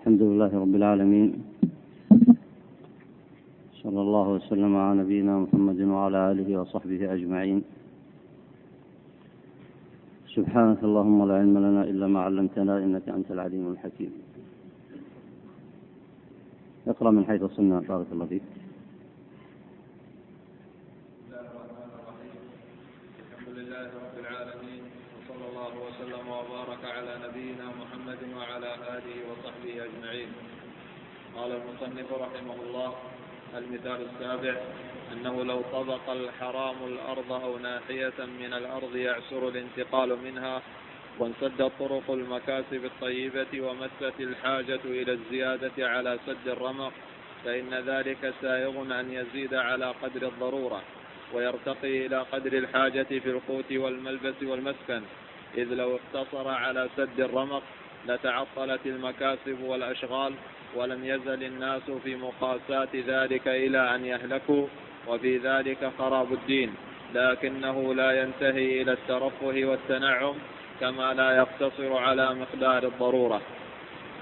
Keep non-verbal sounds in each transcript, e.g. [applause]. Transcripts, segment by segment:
الحمد لله رب العالمين. صلى الله وسلم على نبينا محمد وعلى آله وصحبه أجمعين. سبحانك اللهم لا علم لنا إلا ما علمتنا إنك أنت العليم الحكيم. اقرأ من حيث صلنا بارك الله فيك الحمد لله رب العالمين وصلى الله وسلم وبارك على نبينا محمد وعلى آله وصحبه أجمعين. قال المصنف رحمه الله المثال السابع أنه لو طبق الحرام الأرض أو ناحية من الأرض يعسر الانتقال منها وانسدت طرق المكاسب الطيبة ومست الحاجة إلى الزيادة على سد الرمق فإن ذلك سائغ أن يزيد على قدر الضرورة ويرتقي إلى قدر الحاجة في القوت والملبس والمسكن. إذ لو اقتصر على سد الرمق لتعطلت المكاسب والأشغال ولم يزل الناس في مقاساة ذلك إلى أن يهلكوا وفي ذلك خراب الدين. لكنه لا ينتهي إلى الترفه والتنعم كما لا يقتصر على مقدار الضرورة.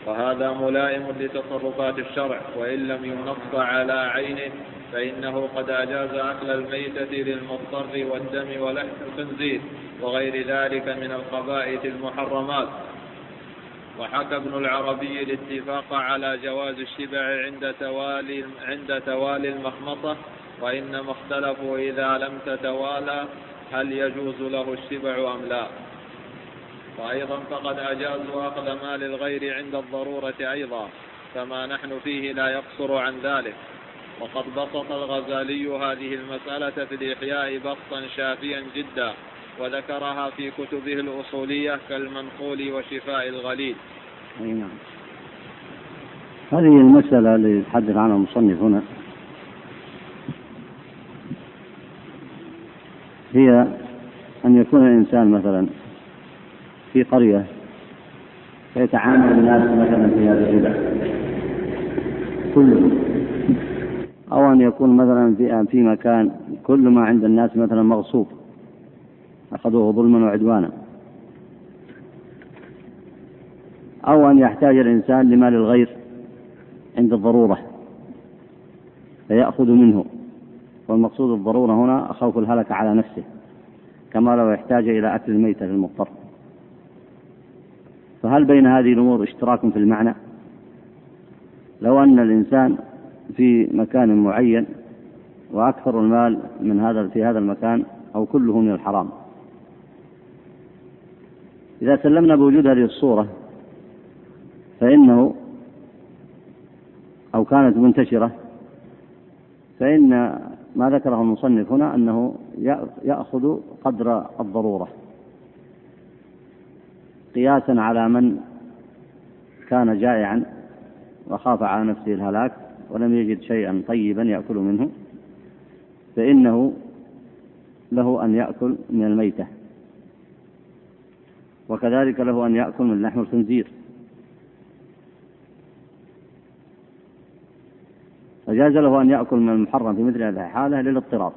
وهذا ملائم لتصرفات الشرع وإن لم ينص على عينه فإنه قد أجاز أكل الميتة للمضطر والدم ولحم الخنزير. وغير ذلك من القبائث المحرمات. وحكى ابن العربي الاتفاق على جواز الشبع عند توالي عند توالي المخمصة وإنما اختلفوا إذا لم تتوالى هل يجوز له الشبع أم لا. وأيضا فقد أجازوا أخذ مال الغير عند الضرورة أيضا فما نحن فيه لا يقصر عن ذلك. وقد بسط الغزالي هذه المسألة في الإحياء بسطا شافيا جدا. وذكرها في كتبه الأصولية كالمنقول وشفاء الغليل. أي نعم. هذه المسألة اللي يتحدث عنها المصنف هنا. هي أن يكون الإنسان مثلا في قرية فيتعامل الناس مثلا في هذا الربا كلهم. أو أن يكون مثلا في في مكان كل ما عند الناس مثلا مغصوب. أخذوه ظلما وعدوانا. أو أن يحتاج الإنسان لمال الغير عند الضرورة فيأخذ منه. والمقصود الضرورة هنا خوف الهلك على نفسه كما لو يحتاج إلى أكل الميتة للمضطر فهل بين هذه الأمور اشتراك في المعنى؟ لو أن الإنسان في مكان معين وأكثر المال من هذا في هذا المكان أو كله من الحرام إذا سلمنا بوجود هذه الصورة فإنه أو كانت منتشرة فإن ما ذكره المصنف هنا أنه يأخذ قدر الضرورة. قياسا على من كان جائعا وخاف على نفسه الهلاك ولم يجد شيئا طيبا يأكل منه فإنه له أن يأكل من الميتة. وكذلك له أن يأكل من لحم الخنزير. فجاز له أن يأكل من المحرم في مثل هذه الحالة للاضطرار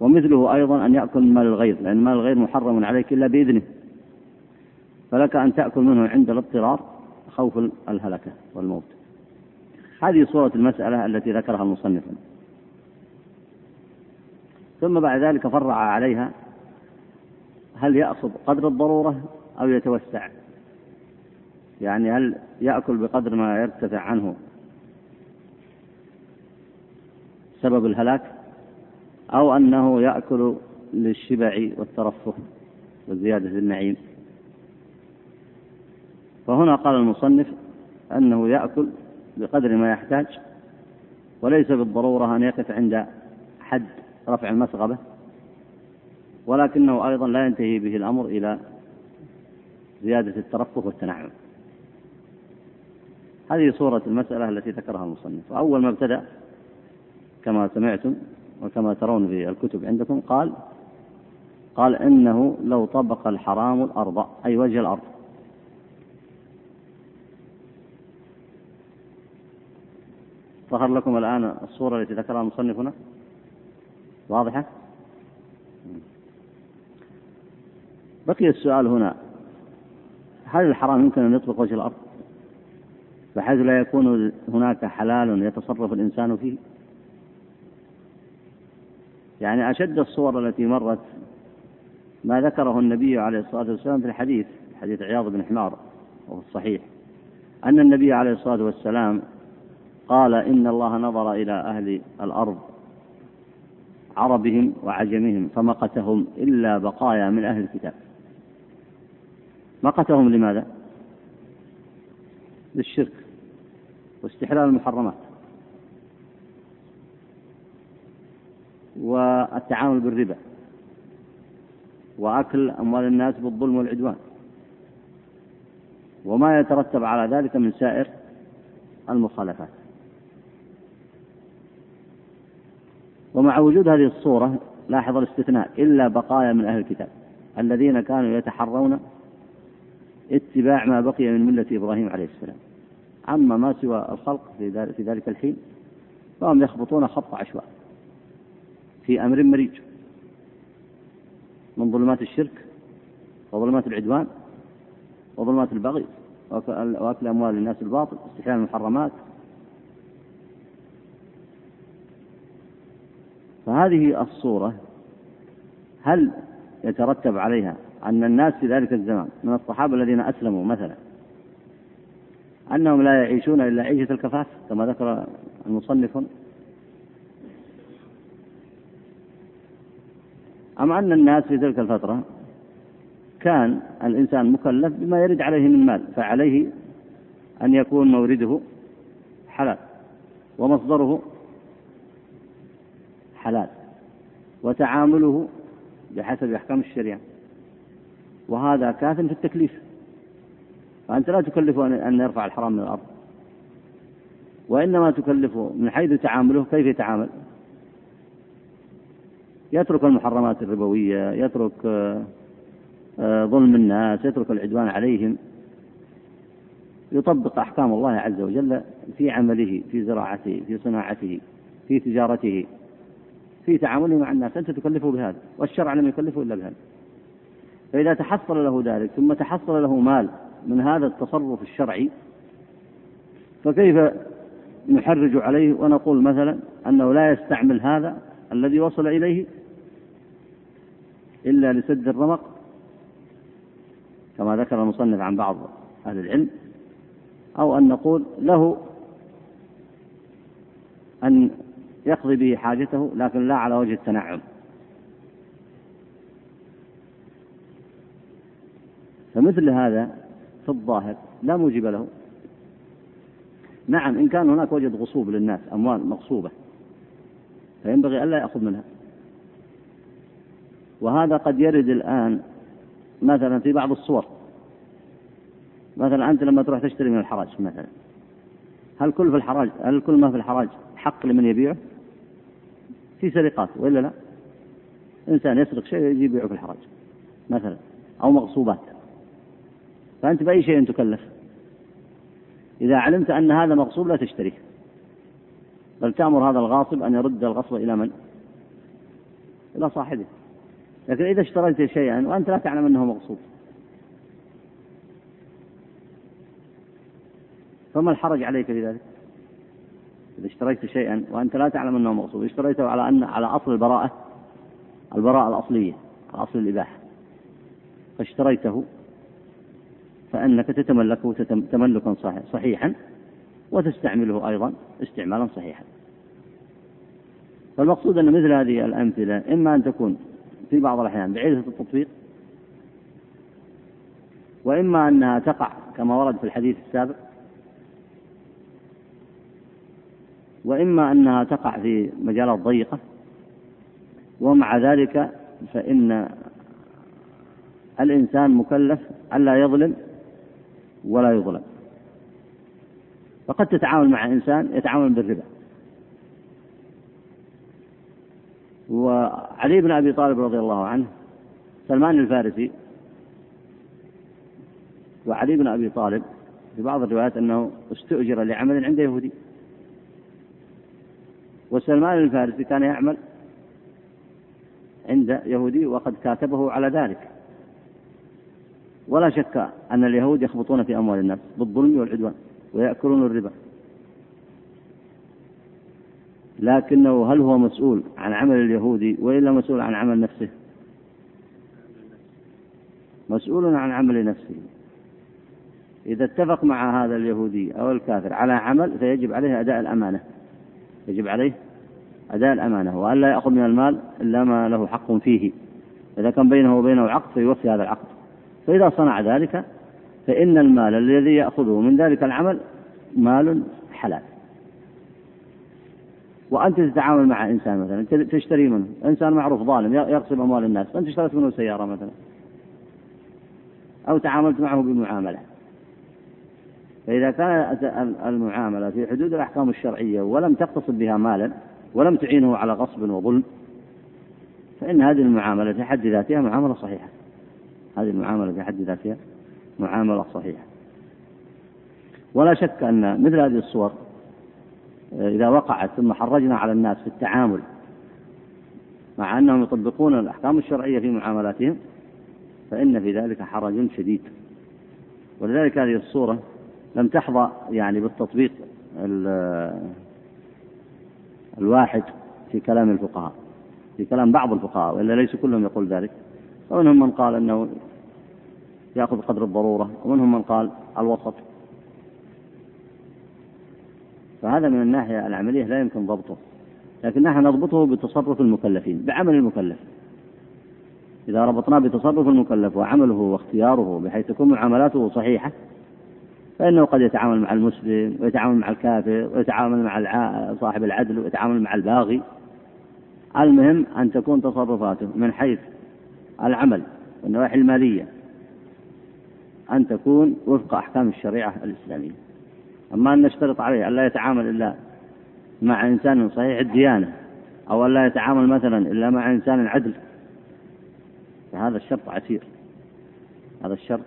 ومثله أيضا أن يأكل من مال الغير لأن مال الغير محرم عليك إلا بإذنه. فلك أن تأكل منه عند الاضطرار خوف الهلكة والموت. هذه صورة المسألة التي ذكرها المصنف. ثم بعد ذلك فرع عليها هل يأخذ قدر الضرورة أو يتوسع؟ يعني هل يأكل بقدر ما يرتفع عنه سبب الهلاك أو أنه يأكل للشبع والترفه وزيادة النعيم فهنا قال المصنف أنه يأكل بقدر ما يحتاج وليس بالضرورة أن يقف عند حد رفع المسغبة ولكنه أيضا لا ينتهي به الأمر إلى زيادة الترفه والتنعم. هذه صورة المسألة التي ذكرها المصنف. وأول ما ابتدأ كما سمعتم وكما ترون في الكتب عندكم قال قال إنه لو طبق الحرام الأرض أي وجه الأرض. ظهر لكم الآن الصورة التي ذكرها المصنف هنا؟ واضحة؟ بقي السؤال هنا. هل الحرام يمكن أن يطبق وجه الأرض؟ بحيث لا يكون هناك حلال يتصرف الإنسان فيه؟ يعني أشد الصور التي مرت ما ذكره النبي عليه الصلاة والسلام في الحديث حديث عياض بن حمار وهو الصحيح. أن النبي عليه الصلاة والسلام قال إن الله نظر إلى أهل الأرض عربهم وعجمهم فمقتهم إلا بقايا من أهل الكتاب. مقتهم لماذا؟ للشرك واستحلال المحرمات والتعامل بالربا وأكل أموال الناس بالظلم والعدوان وما يترتب على ذلك من سائر المخالفات ومع وجود هذه الصورة لاحظ الاستثناء إلا بقايا من أهل الكتاب الذين كانوا يتحرون اتباع ما بقي من ملة إبراهيم عليه السلام. أما ما سوى الخلق في ذلك الحين فهم يخبطون خبط عشواء في أمر مريج. من ظلمات الشرك وظلمات العدوان وظلمات البغي وأكل أموال الناس الباطل استحلال المحرمات. فهذه الصورة هل يترتب عليها أن الناس في ذلك الزمان من الصحابة الذين أسلموا مثلا أنهم لا يعيشون إلا عيشة الكفاف كما ذكر المصنف. أم أن الناس في تلك الفترة كان الإنسان مكلف بما يرد عليه من مال فعليه أن يكون مورده حلال ومصدره حلال وتعامله بحسب أحكام الشريعة. وهذا كاف في التكليف. فأنت لا تكلفه أن يرفع الحرام من الأرض. وإنما تكلفه من حيث تعامله كيف يتعامل. يترك المحرمات الربوية يترك آه، آه، ظلم الناس يترك العدوان عليهم. يطبق أحكام الله عز وجل في عمله في زراعته في صناعته في تجارته في تعامله مع الناس. أنت تكلفه بهذا والشرع لم يكلفه إلا بهذا. فإذا تحصل له ذلك ثم تحصل له مال من هذا التصرف الشرعي فكيف نحرج عليه ونقول مثلا أنه لا يستعمل هذا الذي وصل إليه إلا لسد الرمق؟ كما ذكر المصنف عن بعض أهل العلم أو أن نقول له أن يقضي به حاجته لكن لا على وجه التنعم. فمثل هذا في الظاهر لا موجب له. نعم إن كان هناك وجد غصوب للناس أموال مغصوبة فينبغي ألا يأخذ منها. وهذا قد يرد الآن مثلا في بعض الصور. مثلا أنت لما تروح تشتري من الحراج مثلا. هل كل في الحراج هل كل ما في الحراج حق لمن يبيعه؟ في سرقات وإلا لا؟ إنسان يسرق شيء يجي يبيعه في الحراج مثلا أو مغصوبات. فأنت بأي شيء تكلف. إذا علمت أن هذا مغصوب لا تشتريه. بل تأمر هذا الغاصب أن يرد الغصب إلى من؟ إلى صاحبه. لكن إذا اشتريت شيئا وأنت لا تعلم أنه مغصوب. فما الحرج عليك في ذلك؟ إذا اشتريت شيئا وأنت لا تعلم أنه مغصوب. اشتريته على أن على أصل البراءة. البراءة الأصلية. على أصل الإباحة. فاشتريته فأنك تتملكه تملكا صحيحا وتستعمله أيضا استعمالا صحيحا. فالمقصود أن مثل هذه الأمثلة إما أن تكون في بعض الأحيان بعيدة التطبيق وإما أنها تقع كما ورد في الحديث السابق وإما أنها تقع في مجالات ضيقة ومع ذلك فإن الإنسان مكلف ألا يظلم ولا يظلم فقد تتعامل مع إنسان يتعامل بالربا. وعلي بن أبي طالب رضي الله عنه سلمان الفارسي وعلي بن أبي طالب في بعض الروايات أنه استؤجر لعمل عند يهودي. وسلمان الفارسي كان يعمل عند يهودي وقد كاتبه على ذلك. ولا شك أن اليهود يخبطون في أموال الناس بالظلم والعدوان ويأكلون الربا. لكنه هل هو مسؤول عن عمل اليهودي وإلا مسؤول عن عمل نفسه؟ مسؤول عن عمل نفسه. إذا اتفق مع هذا اليهودي أو الكافر على عمل فيجب عليه أداء الأمانة. يجب عليه أداء الأمانة وأن لا يأخذ من المال إلا ما له حق فيه. إذا كان بينه وبينه عقد فيوفي هذا العقد. فإذا صنع ذلك فإن المال الذي يأخذه من ذلك العمل مال حلال. وأنت تتعامل مع إنسان مثلا تشتري منه. إنسان معروف ظالم يغصب أموال الناس. فأنت اشتريت منه سيارة مثلا. أو تعاملت معه بمعاملة. فإذا كانت المعاملة في حدود الأحكام الشرعية ولم تقتصد بها مالا ولم تعينه على غصب وظلم فإن هذه المعاملة في حد ذاتها معاملة صحيحة. هذه المعاملة في حد ذاتها معاملة صحيحة. ولا شك أن مثل هذه الصور إذا وقعت ثم حرجنا على الناس في التعامل مع أنهم يطبقون الأحكام الشرعية في معاملاتهم فإن في ذلك حرج شديد. ولذلك هذه الصورة لم تحظى يعني بالتطبيق الواحد في كلام الفقهاء في كلام بعض الفقهاء وإلا ليس كلهم يقول ذلك. ومنهم من قال أنه يأخذ قدر الضرورة ومنهم من قال الوسط. فهذا من الناحية العملية لا يمكن ضبطه لكن نحن نضبطه بتصرف المكلفين بعمل المكلف. إذا ربطناه بتصرف المكلف وعمله واختياره بحيث تكون معاملاته صحيحة فإنه قد يتعامل مع المسلم ويتعامل مع الكافر ويتعامل مع صاحب العدل ويتعامل مع الباغي. المهم أن تكون تصرفاته من حيث العمل والنواحي المالية أن تكون وفق أحكام الشريعة الإسلامية. أما أن نشترط عليه ألا يتعامل إلا مع إنسان صحيح الديانة أو ألا يتعامل مثلا إلا مع إنسان عدل فهذا الشرط عسير. هذا الشرط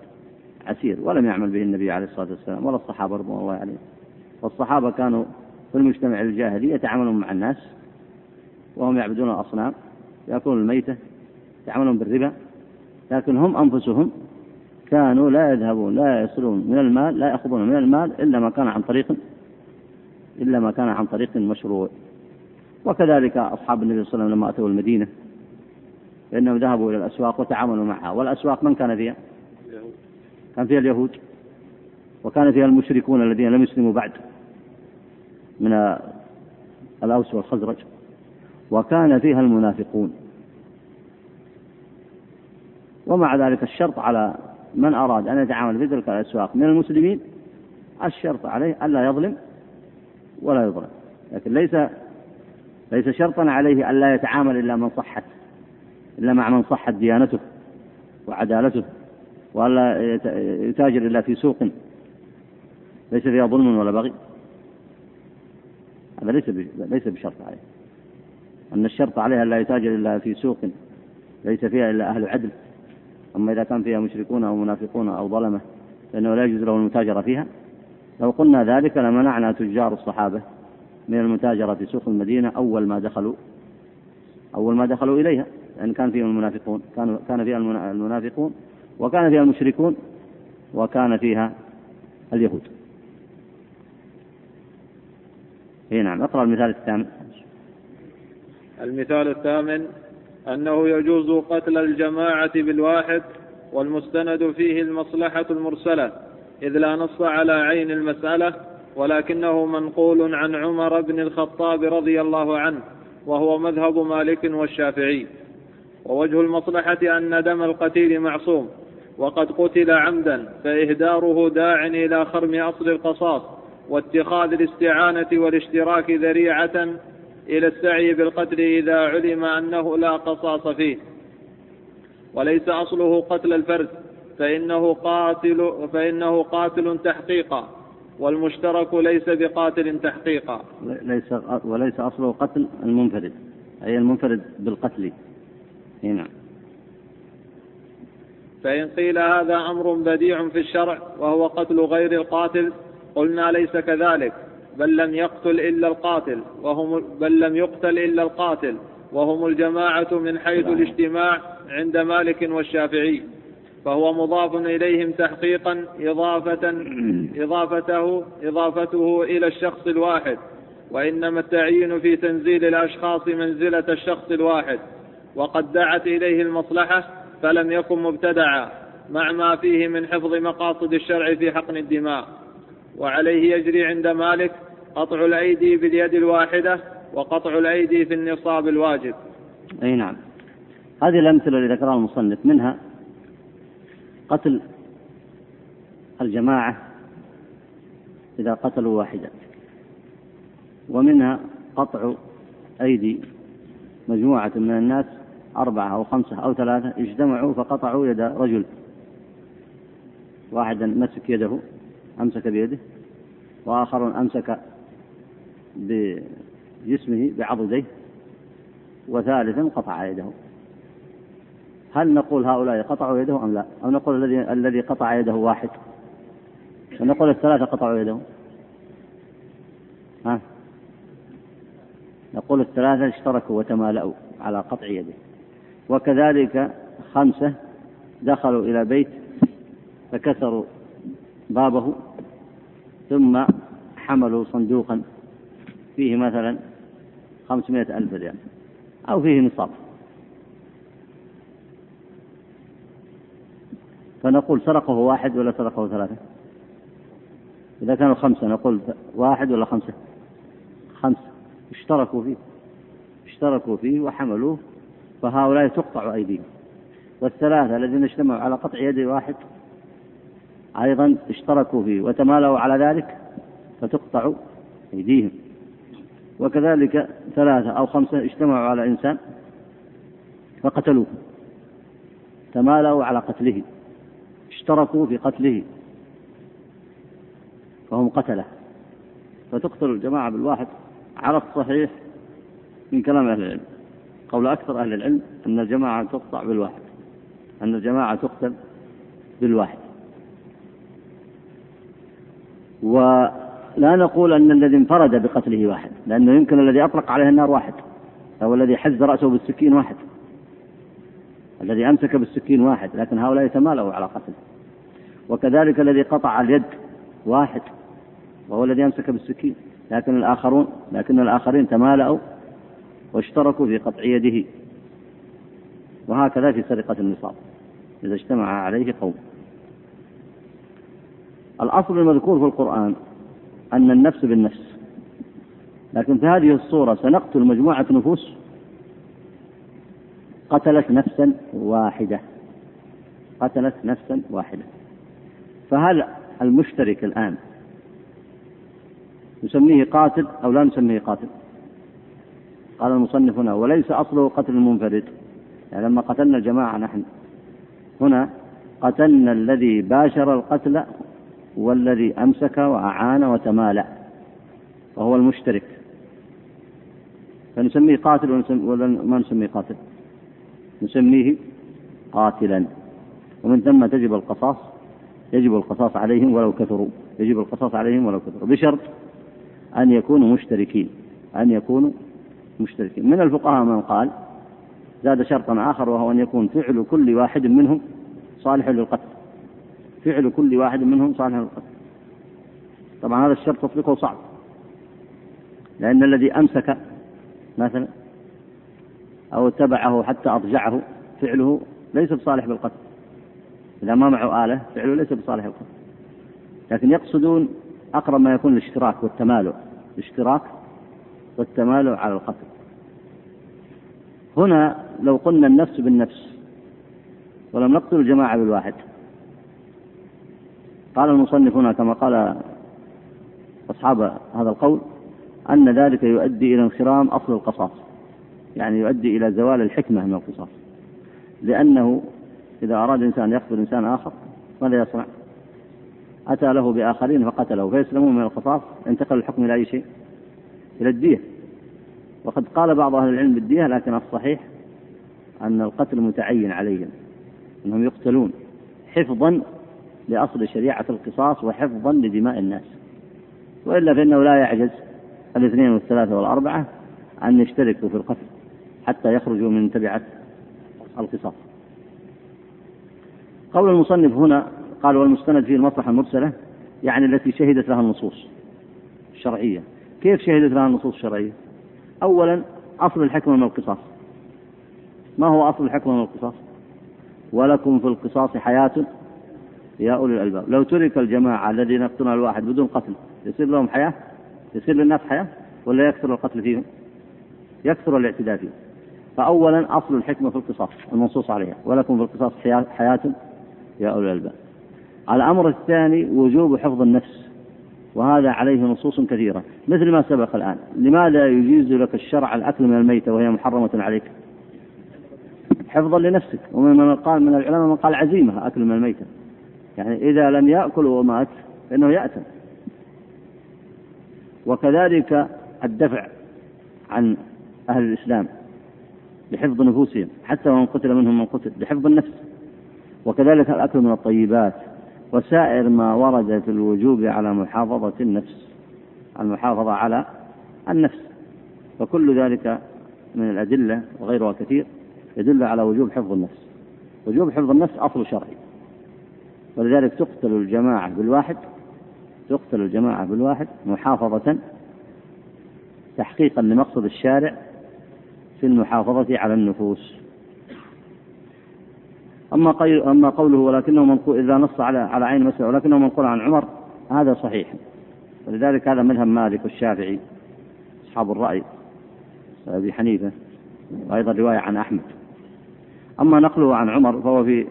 عسير ولم يعمل به النبي عليه الصلاة والسلام ولا الصحابة رضوان الله عليهم. والصحابة كانوا في المجتمع الجاهلي يتعاملون مع الناس وهم يعبدون الأصنام يأكلون الميتة يتعاملون بالربا لكن هم أنفسهم كانوا لا يذهبون لا يصلون من المال لا يأخذون من المال إلا ما كان عن طريق إلا ما كان عن طريق مشروع. وكذلك أصحاب النبي صلى الله عليه وسلم لما أتوا المدينة فإنهم ذهبوا إلى الأسواق وتعاملوا معها. والأسواق من كان فيها؟ كان فيها اليهود. وكان فيها المشركون الذين لم يسلموا بعد من الأوس والخزرج. وكان فيها المنافقون. ومع ذلك الشرط على من أراد أن يتعامل في تلك الأسواق من المسلمين الشرط عليه ألا يظلم ولا يظلم. لكن ليس ليس شرطا عليه ألا يتعامل إلا من صحت إلا مع من صحت ديانته وعدالته وألا يتاجر إلا في سوق. ليس فيها ظلم ولا بغي. هذا ليس ليس بشرط عليه. أن الشرط عليها ألا يتاجر إلا في سوق ليس فيها إلا أهل عدل. أما إذا كان فيها مشركون أو منافقون أو ظلمة فإنه لا يجوز له المتاجرة فيها. لو قلنا ذلك لمنعنا تجار الصحابة من المتاجرة في سوق المدينة أول ما دخلوا أول ما دخلوا إليها لأن كان فيهم المنافقون كان كان فيها المنافقون وكان فيها المشركون وكان فيها اليهود. اي نعم اقرأ المثال الثامن. المثال الثامن أنه يجوز قتل الجماعة بالواحد والمستند فيه المصلحة المرسلة إذ لا نص على عين المسألة ولكنه منقول عن عمر بن الخطاب رضي الله عنه وهو مذهب مالك والشافعي. ووجه المصلحة أن دم القتيل معصوم وقد قتل عمدا فإهداره داع إلى خرم أصل القصاص واتخاذ الاستعانة والاشتراك ذريعة إلى السعي بالقتل إذا علم أنه لا قصاص فيه. وليس أصله قتل الفرد فإنه قاتل فإنه قاتل تحقيقا والمشترك ليس بقاتل تحقيقا. ليس وليس أصله قتل المنفرد أي المنفرد بالقتل. نعم. فإن قيل هذا أمر بديع في الشرع وهو قتل غير القاتل قلنا ليس كذلك. بل لم يقتل إلا القاتل وهم بل لم يقتل إلا القاتل وهم الجماعة من حيث الاجتماع عند مالك والشافعي. فهو مضاف إليهم تحقيقا إضافة [clears throat] إضافته إضافته إلى الشخص الواحد. وإنما التعيين في تنزيل الأشخاص منزلة الشخص الواحد. وقد دعت إليه المصلحة فلم يكن مبتدعا مع ما فيه من حفظ مقاصد الشرع في حقن الدماء. وعليه يجري عند مالك قطع الأيدي باليد الواحدة وقطع الأيدي في النصاب الواجب. أي نعم. هذه الأمثلة اللي ذكرها المصنف منها قتل الجماعة إذا قتلوا واحدا ومنها قطع أيدي مجموعة من الناس أربعة أو خمسة أو ثلاثة اجتمعوا فقطعوا يد رجل واحدا مسك يده أمسك بيده وآخر أمسك بجسمه بعضديه وثالثا قطع يده. هل نقول هؤلاء قطعوا يده أم لا؟ أو نقول الذي الذي قطع يده واحد. ونقول الثلاثة قطعوا يده. ها؟ نقول الثلاثة اشتركوا وتمالأوا على قطع يده. وكذلك خمسة دخلوا إلى بيت فكسروا بابه ثم حملوا صندوقا فيه مثلا خمسمائة ألف ريال أو فيه نصاب. فنقول سرقه واحد ولا سرقه ثلاثة؟ إذا كانوا خمسة نقول واحد ولا خمسة؟ خمسة. اشتركوا فيه. اشتركوا فيه وحملوه فهؤلاء تقطع أيديهم. والثلاثة الذين اجتمعوا على قطع يد واحد أيضا اشتركوا فيه وتمالوا على ذلك فتقطع أيديهم. وكذلك ثلاثة أو خمسة اجتمعوا على إنسان فقتلوه. تمالوا على قتله. اشتركوا في قتله. فهم قتلة. فتقتل الجماعة بالواحد على الصحيح من كلام أهل العلم. قول أكثر أهل العلم أن الجماعة تقطع بالواحد. أن الجماعة تقتل بالواحد. ولا نقول أن الذي انفرد بقتله واحد لأنه يمكن الذي أطلق عليه النار واحد أو الذي حز رأسه بالسكين واحد. الذي أمسك بالسكين واحد لكن هؤلاء يتمالوا على قتله. وكذلك الذي قطع اليد واحد وهو الذي أمسك بالسكين. لكن الآخرون لكن الآخرين تمالأوا واشتركوا في قطع يده. وهكذا في سرقة النصاب إذا اجتمع عليه قوم. الأصل المذكور في القرآن أن النفس بالنفس. لكن في هذه الصورة سنقتل مجموعة نفوس. قتلت نفسا واحدة. قتلت نفسا واحدة. فهل المشترك الآن نسميه قاتل أو لا نسميه قاتل؟ قال المصنف هنا وليس أصله قتل المنفرد. يعني لما قتلنا الجماعة نحن هنا قتلنا الذي باشر القتل والذي أمسك وأعان وتمالأ وهو المشترك. فنسميه قاتل ولا ما نسميه قاتل نسميه قاتلا. ومن ثم تجب القصاص يجب القصاص عليهم ولو كثروا يجب القصاص عليهم ولو كثروا بشرط أن يكونوا مشتركين أن يكونوا مشتركين. من الفقهاء من قال زاد شرطا آخر وهو أن يكون فعل كل واحد منهم صالح للقتل. فعل كل واحد منهم صالح للقتل طبعا هذا الشرط تطبيقه صعب. لأن الذي أمسك مثلا أو اتبعه حتى أضجعه فعله ليس بصالح بالقتل. إذا ما معه آلة فعله ليس بصالح القتل لكن يقصدون أقرب ما يكون الاشتراك والتمالؤ. الاشتراك والتمالؤ على القتل. هنا لو قلنا النفس بالنفس ولم نقتل الجماعة بالواحد قال المصنف هنا كما قال أصحاب هذا القول أن ذلك يؤدي إلى انخرام أصل القصاص يعني يؤدي إلى زوال الحكمة من القصاص لأنه إذا أراد إنسان يقتل إنسان آخر ماذا يصنع؟ أتى له بآخرين فقتله فيسلمون من القصاص انتقل الحكم إلى أي شيء؟ إلى الدية وقد قال بعض أهل العلم بالدية لكن الصحيح أن القتل متعين عليهم أنهم يقتلون حفظا لأصل شريعة القصاص وحفظا لدماء الناس. وإلا فإنه لا يعجز الاثنين والثلاثة والأربعة أن يشتركوا في القتل حتى يخرجوا من تبعة القصاص. قول المصنف هنا قال والمستند فيه المصلحة المرسلة يعني التي شهدت لها النصوص الشرعية. كيف شهدت لها النصوص الشرعية؟ أولا أصل الحكمة من القصاص. ما هو أصل الحكمة من القصاص؟ ولكم في القصاص حياة يا أولي الألباب. لو ترك الجماعة الذين يقتلون الواحد بدون قتل يصير لهم حياة؟ يصير للناس حياة؟ ولا يكثر القتل فيهم؟ يكثر الاعتداء فيهم. فأولا أصل الحكمة في القصاص المنصوص عليها ولكم في القصاص حياة يا أولي الألباب. الأمر الثاني وجوب حفظ النفس وهذا عليه نصوص كثيرة. مثل ما سبق الآن لماذا يجيز لك الشرع الأكل من الميتة وهي محرمة عليك؟ حفظا لنفسك. ومن من قال من العلماء من قال عزيمة أكل من الميتة. يعني إذا لم يأكل ومات فإنه يأتم. وكذلك الدفع عن أهل الإسلام لحفظ نفوسهم حتى وإن قتل منهم من قتل لحفظ النفس. وكذلك الأكل من الطيبات وسائر ما ورد في الوجوب على محافظة النفس المحافظة على النفس. وكل ذلك من الأدلة وغيرها كثير يدل على وجوب حفظ النفس. وجوب حفظ النفس أصل شرعي. ولذلك تقتل الجماعة بالواحد تقتل الجماعة بالواحد محافظة تحقيقا لمقصد الشارع في المحافظة على النفوس. أما أما قوله ولكنه منقول إذا نص على على عين مسألة ولكنه منقول عن عمر هذا صحيح. ولذلك هذا مذهب مالك والشافعي أصحاب الرأي أبي حنيفة وأيضا رواية عن أحمد. أما نقله عن عمر فهو في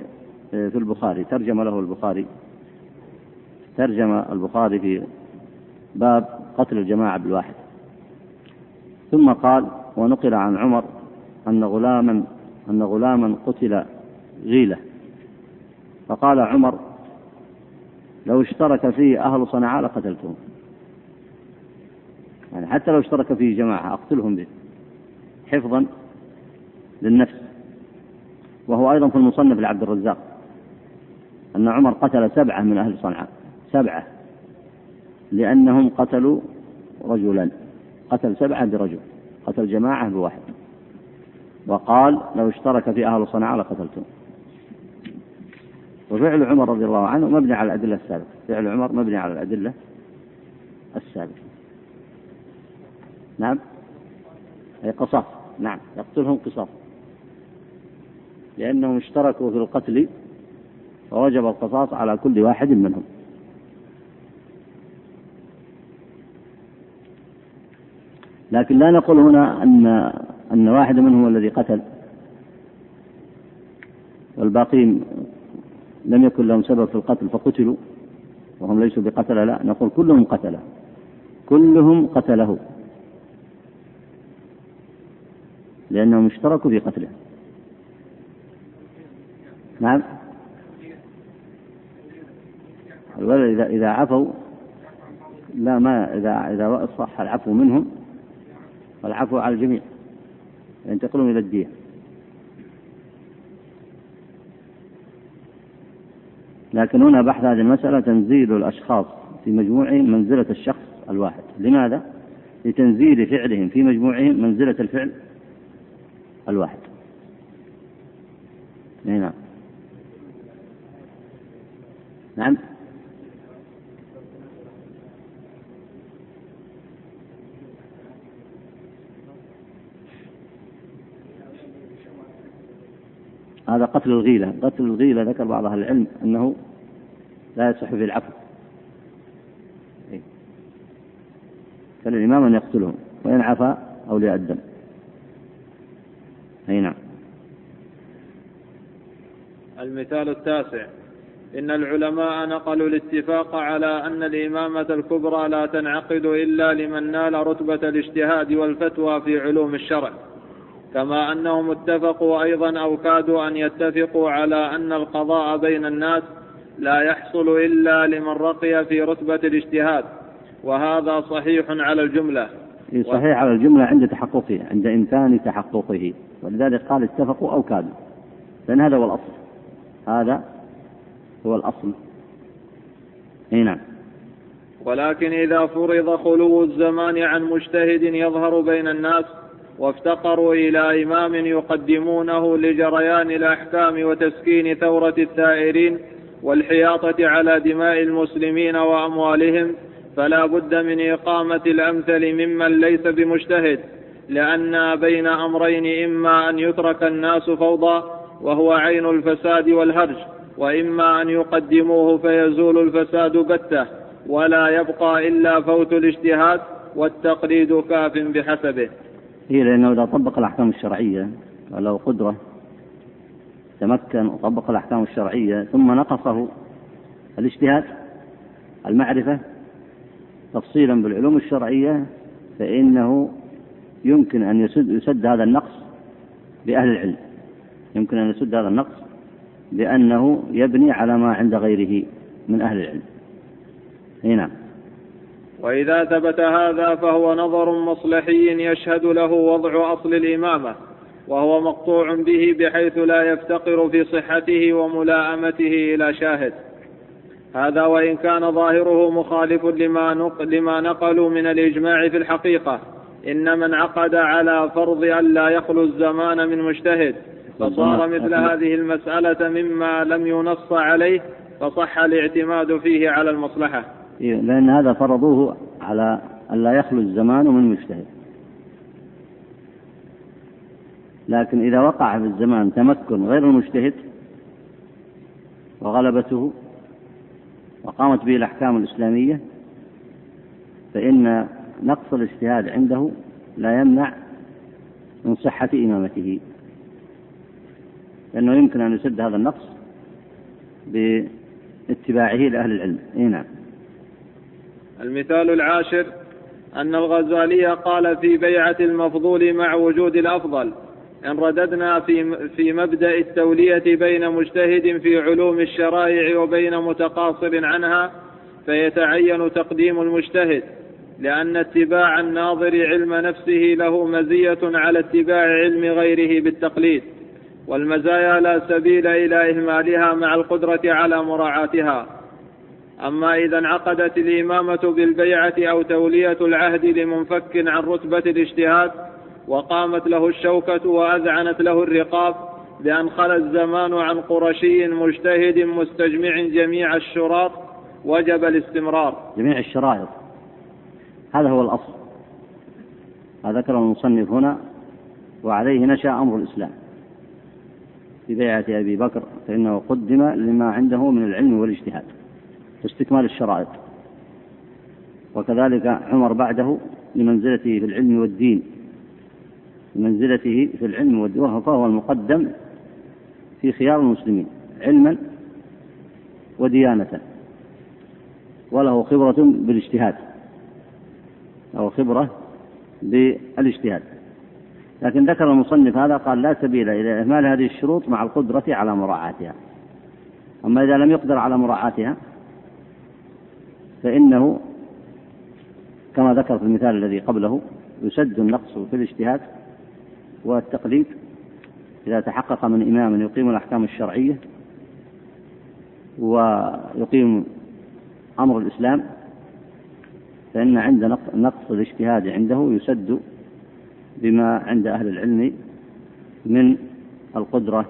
في البخاري ترجم له البخاري. ترجم البخاري في باب قتل الجماعة بالواحد. ثم قال ونقل عن عمر أن غلاما أن غلاما قتل غيلة. فقال عمر لو اشترك فيه أهل صنعاء لقتلتهم. يعني حتى لو اشترك فيه جماعة أقتلهم به حفظا للنفس. وهو أيضا في المصنف لعبد الرزاق. أن عمر قتل سبعة من أهل صنعاء. سبعة. لأنهم قتلوا رجلا. قتل سبعة برجل. قتل جماعة بواحد. وقال لو اشترك في أهل صنعاء لقتلتهم. وفعل عمر رضي الله عنه مبني على الأدلة السابقة. فعل عمر مبني على الأدلة السابقة. نعم؟ أي قصاص. نعم. يقتلهم قصاص. لأنهم اشتركوا في القتل فوجب القصاص على كل واحد منهم. لكن لا نقول هنا أن أن واحد منهم الذي قتل. والباقين لم يكن لهم سبب في القتل فقتلوا. وهم ليسوا بقتلة لا نقول كلهم قتله كلهم قتله. لأنهم اشتركوا في قتله. نعم؟ الولد إذا إذا عفوا لا ما إذا إذا صح العفو منهم فالعفو على الجميع. ينتقلون إلى الدية لكن هنا بحث هذه المسألة تنزيل الأشخاص في مجموعهم منزلة الشخص الواحد. لماذا؟ لتنزيل فعلهم في مجموعهم منزلة الفعل الواحد. نعم. نعم؟ هذا قتل الغيلة قتل الغيلة ذكر بعض أهل العلم أنه لا يصح في العفو. فالإمام أن يقتلهم وإن عفا أولياء الدم أي نعم. المثال التاسع. إن العلماء نقلوا الاتفاق على أن الإمامة الكبرى لا تنعقد إلا لمن نال رتبة الاجتهاد والفتوى في علوم الشرع. كما أنهم اتفقوا أيضا أو كادوا أن يتفقوا على أن القضاء بين الناس لا يحصل إلا لمن رقي في رتبة الاجتهاد وهذا صحيح على الجملة. صحيح على الجملة عند تحققه عند إمكان تحققه. ولذلك قال اتفقوا أو كادوا. لأن هذا هو الأصل. هذا هو الأصل. إي نعم. ولكن إذا فرض خلو الزمان عن مجتهد يظهر بين الناس وافتقروا إلى إمام يقدمونه لجريان الأحكام وتسكين ثورة الثائرين والحياطة على دماء المسلمين وأموالهم فلا بد من إقامة الأمثل ممن ليس بمجتهد لأن بين أمرين إما أن يترك الناس فوضى وهو عين الفساد والهرج وإما أن يقدموه فيزول الفساد بتة ولا يبقى إلا فوت الاجتهاد والتقليد كاف بحسبه. هي لأنه إذا طبق الأحكام الشرعية ولو قدرة تمكن وطبق الأحكام الشرعية ثم نقصه الاجتهاد المعرفة تفصيلا بالعلوم الشرعية فإنه يمكن أن يسد, يسد هذا النقص بأهل العلم. يمكن أن يسد هذا النقص لأنه يبني على ما عند غيره من أهل العلم. أي وإذا ثبت هذا فهو نظر مصلحي يشهد له وضع أصل الإمامة وهو مقطوع به بحيث لا يفتقر في صحته وملاءمته إلى شاهد. هذا وإن كان ظاهره مخالف لما, لما نقلوا من الإجماع في الحقيقة. إن من عقد على فرض أن لا يخلو الزمان من مجتهد فصار مثل هذه المسألة مما لم ينص عليه فصح الاعتماد فيه على المصلحة. إيه، لأن هذا فرضوه على أن لا يخلو الزمان من مجتهد لكن إذا وقع في الزمان تمكن غير المجتهد وغلبته وقامت به الأحكام الإسلامية فإن نقص الاجتهاد عنده لا يمنع من صحة إمامته. لأنه يمكن أن يسد هذا النقص باتباعه لأهل العلم. إيه نعم. المثال العاشر أن الغزالي قال في بيعة المفضول مع وجود الأفضل إن رددنا في في مبدأ التولية بين مجتهد في علوم الشرائع وبين متقاصر عنها فيتعين تقديم المجتهد لأن اتباع الناظر علم نفسه له مزية على اتباع علم غيره بالتقليد والمزايا لا سبيل إلى إهمالها مع القدرة على مراعاتها. أما إذا انعقدت الإمامة بالبيعة أو تولية العهد لمنفك عن رتبة الاجتهاد وقامت له الشوكة وأذعنت له الرقاب بأن خلى الزمان عن قرشي مجتهد مستجمع جميع الشراط وجب الاستمرار. جميع الشرائط. هذا هو الأصل. هذا ذكر المصنف هنا وعليه نشأ أمر الإسلام. في بيعة أبي بكر فإنه قدم لما عنده من العلم والاجتهاد. واستكمال الشرائط. وكذلك عمر بعده لمنزلته في العلم والدين. لمنزلته في العلم والدين فهو المقدم في خيار المسلمين علما وديانة. وله خبرة بالاجتهاد. له خبرة بالاجتهاد. لكن ذكر المصنف هذا قال لا سبيل إلى إهمال هذه الشروط مع القدرة على مراعاتها. أما إذا لم يقدر على مراعاتها فإنه كما ذكر في المثال الذي قبله يسد النقص في الاجتهاد والتقليد إذا تحقق من إمام يقيم الأحكام الشرعية ويقيم أمر الإسلام فإن عند نقص الاجتهاد عنده يسد بما عند أهل العلم من القدرة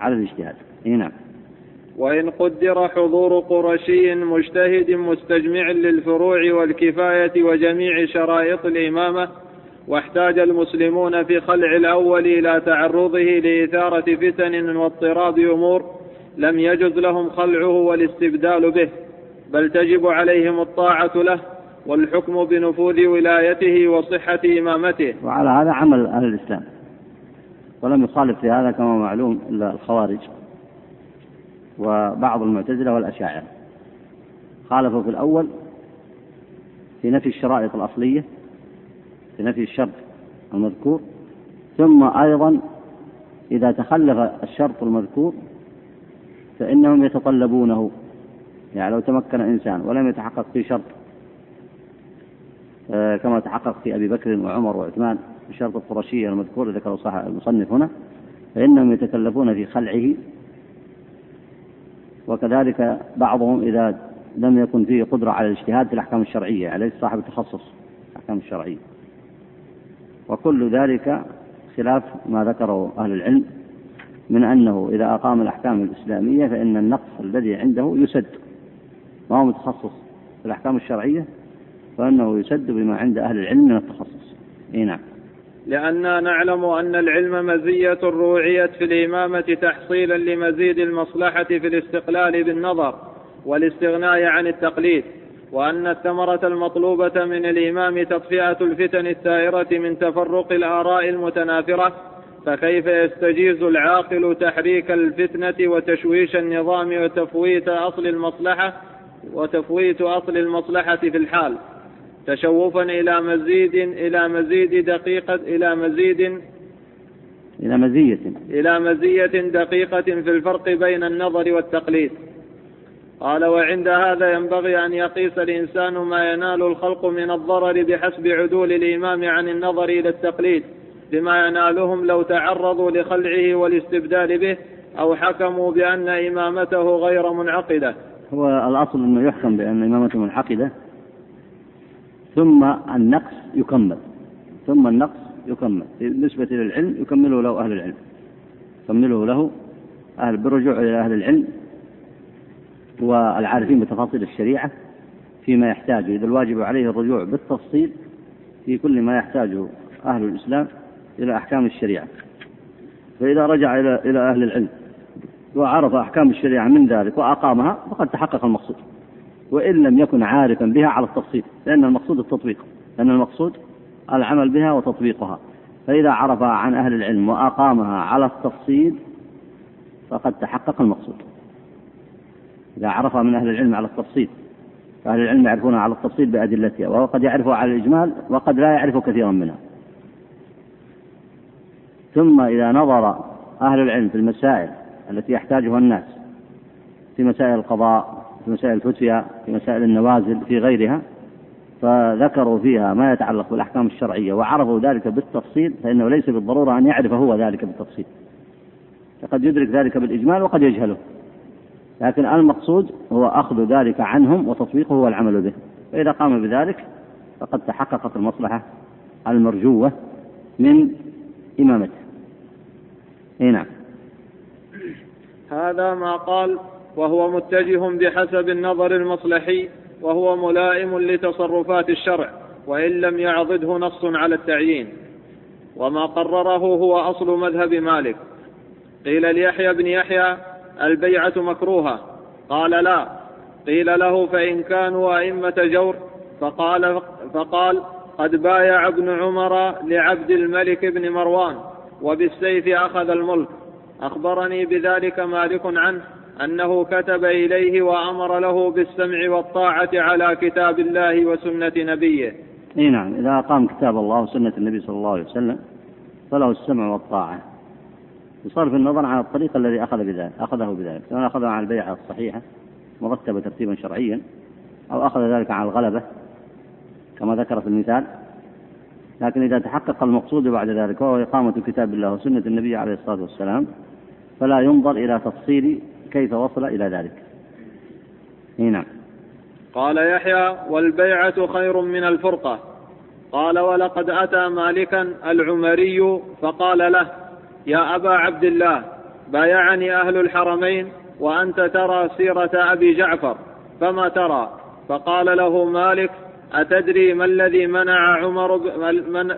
على الاجتهاد. نعم. وإن قدر حضور قرشي مجتهد مستجمع للفروع والكفاية وجميع شرائط الإمامة واحتاج المسلمون في خلع الأول إلى تعرضه لإثارة فتن واضطراب أمور لم يجز لهم خلعه والاستبدال به بل تجب عليهم الطاعة له والحكم بنفوذ ولايته وصحة إمامته. وعلى هذا عمل أهل الإسلام. ولم يخالف في هذا كما معلوم إلا الخوارج. وبعض المعتزلة والأشاعرة. خالفوا في الأول في نفي الشرائط الأصلية في نفي الشرط المذكور ثم أيضا إذا تخلف الشرط المذكور فإنهم يتطلبونه. يعني لو تمكن إنسان ولم يتحقق في شرط آه، كما تحقق في أبي بكر وعمر وعثمان بشرط القرشية المذكور ذكره صاحب المصنف هنا فإنهم يتكلفون في خلعه وكذلك بعضهم إذا لم يكن فيه قدرة على الاجتهاد في الأحكام الشرعية عليه صاحب التخصص الأحكام الشرعية. وكل ذلك خلاف ما ذكره أهل العلم من أنه إذا أقام الأحكام الإسلامية فإن النقص الذي عنده يسد. ما هو متخصص في الأحكام الشرعية؟ فإنه يسد بما عند أهل العلم من التخصص. إيه نعم. لأننا نعلم أن العلم مزية روعيت في الإمامة تحصيلا لمزيد المصلحة في الاستقلال بالنظر والاستغناء عن التقليد وأن الثمرة المطلوبة من الإمام تطفئة الفتن الثائرة من تفرق الآراء المتنافرة فكيف يستجيز العاقل تحريك الفتنة وتشويش النظام وتفويت أصل المصلحة وتفويت أصل المصلحة في الحال؟ تشوفا إلى مزيد إلى مزيد دقيقة إلى مزيد إلى مزية. إلى مزية دقيقة في الفرق بين النظر والتقليد. قال وعند هذا ينبغي أن يقيس الإنسان ما ينال الخلق من الضرر بحسب عدول الإمام عن النظر إلى التقليد بما ينالهم لو تعرضوا لخلعه والاستبدال به أو حكموا بأن إمامته غير منعقدة. هو الأصل أنه يحكم بأن إمامته منعقدة. ثم النقص يكمل. ثم النقص يكمل. بالنسبة للعلم يكمله له أهل العلم. يكمله له أهل بالرجوع إلى أهل العلم والعارفين بتفاصيل الشريعة فيما يحتاجه إذا الواجب عليه الرجوع بالتفصيل في كل ما يحتاجه أهل الإسلام إلى أحكام الشريعة. فإذا رجع إلى إلى أهل العلم وعرف أحكام الشريعة من ذلك وأقامها فقد تحقق المقصود. وإن لم يكن عارفا بها على التفصيل لأن المقصود التطبيق لأن المقصود العمل بها وتطبيقها. فإذا عرفها عن أهل العلم وأقامها على التفصيل فقد تحقق المقصود. إذا عرفها من أهل العلم على التفصيل فأهل العلم يعرفونها على التفصيل بأدلتها وهو قد يعرفها على الإجمال وقد لا يعرف كثيرا منها. ثم إذا نظر أهل العلم في المسائل التي يحتاجها الناس في مسائل القضاء في مسائل الفتيا في مسائل النوازل في غيرها فذكروا فيها ما يتعلق بالأحكام الشرعية وعرفوا ذلك بالتفصيل فإنه ليس بالضرورة أن يعرف هو ذلك بالتفصيل. فقد يدرك ذلك بالإجمال وقد يجهله. لكن المقصود هو أخذ ذلك عنهم وتطبيقه والعمل به. فإذا قام بذلك فقد تحققت المصلحة المرجوة من إمامته. أي نعم. هذا ما قال وهو متجه بحسب النظر المصلحي وهو ملائم لتصرفات الشرع وإن لم يعضده نص على التعيين. وما قرره هو أصل مذهب مالك. قيل ليحيى بن يحيى البيعة مكروهة. قال لا. قيل له فإن كانوا أئمة جور فقال فقال قد بايع ابن عمر لعبد الملك بن مروان وبالسيف أخذ الملك. أخبرني بذلك مالك عنه. أنه كتب إليه وأمر له بالسمع والطاعة على كتاب الله وسنة نبيه. إي نعم إذا أقام كتاب الله وسنة النبي صلى الله عليه وسلم فله السمع والطاعة. بصرف النظر عن الطريق الذي أخذ بذلك أخذه بذلك سواء أخذه عن البيعة الصحيحة مرتبة ترتيبا شرعيا أو أخذ ذلك عن الغلبة كما ذكر في المثال. لكن إذا تحقق المقصود بعد ذلك وهو إقامة كتاب الله وسنة النبي عليه الصلاة والسلام فلا ينظر إلى تفصيل كيف وصل إلى ذلك. نعم. قال يحيى والبيعة خير من الفرقة. قال ولقد أتى مالكا العمري فقال له يا أبا عبد الله بايعني أهل الحرمين وأنت ترى سيرة أبي جعفر فما ترى؟ فقال له مالك أتدري ما الذي منع عمر من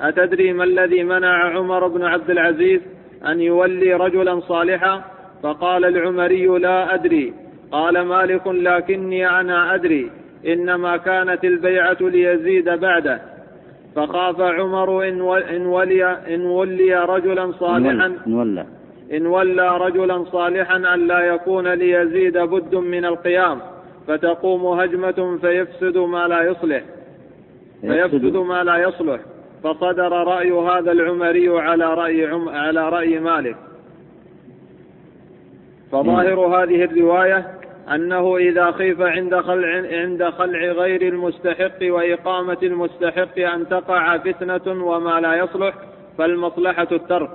أتدري ما الذي منع عمر بن عبد العزيز أن يولي رجلا صالحا؟ فقال العمري لا أدري. قال مالك لكني أنا أدري. إنما كانت البيعة ليزيد بعده. فخاف عمر إن ولي, إن ولي رجلا صالحا إن ولى إن ولى. رجلا صالحا أن لا يكون ليزيد بد من القيام. فتقوم هجمة فيفسد ما لا يصلح. فيفسد ما لا يصلح. فصدر رأي هذا العمري على رأي عم على رأي مالك. فظاهر هذه الرواية أنه إذا خيف عند خلع عند خلع غير المستحق وإقامة المستحق أن تقع فتنة وما لا يصلح فالمصلحة الترك.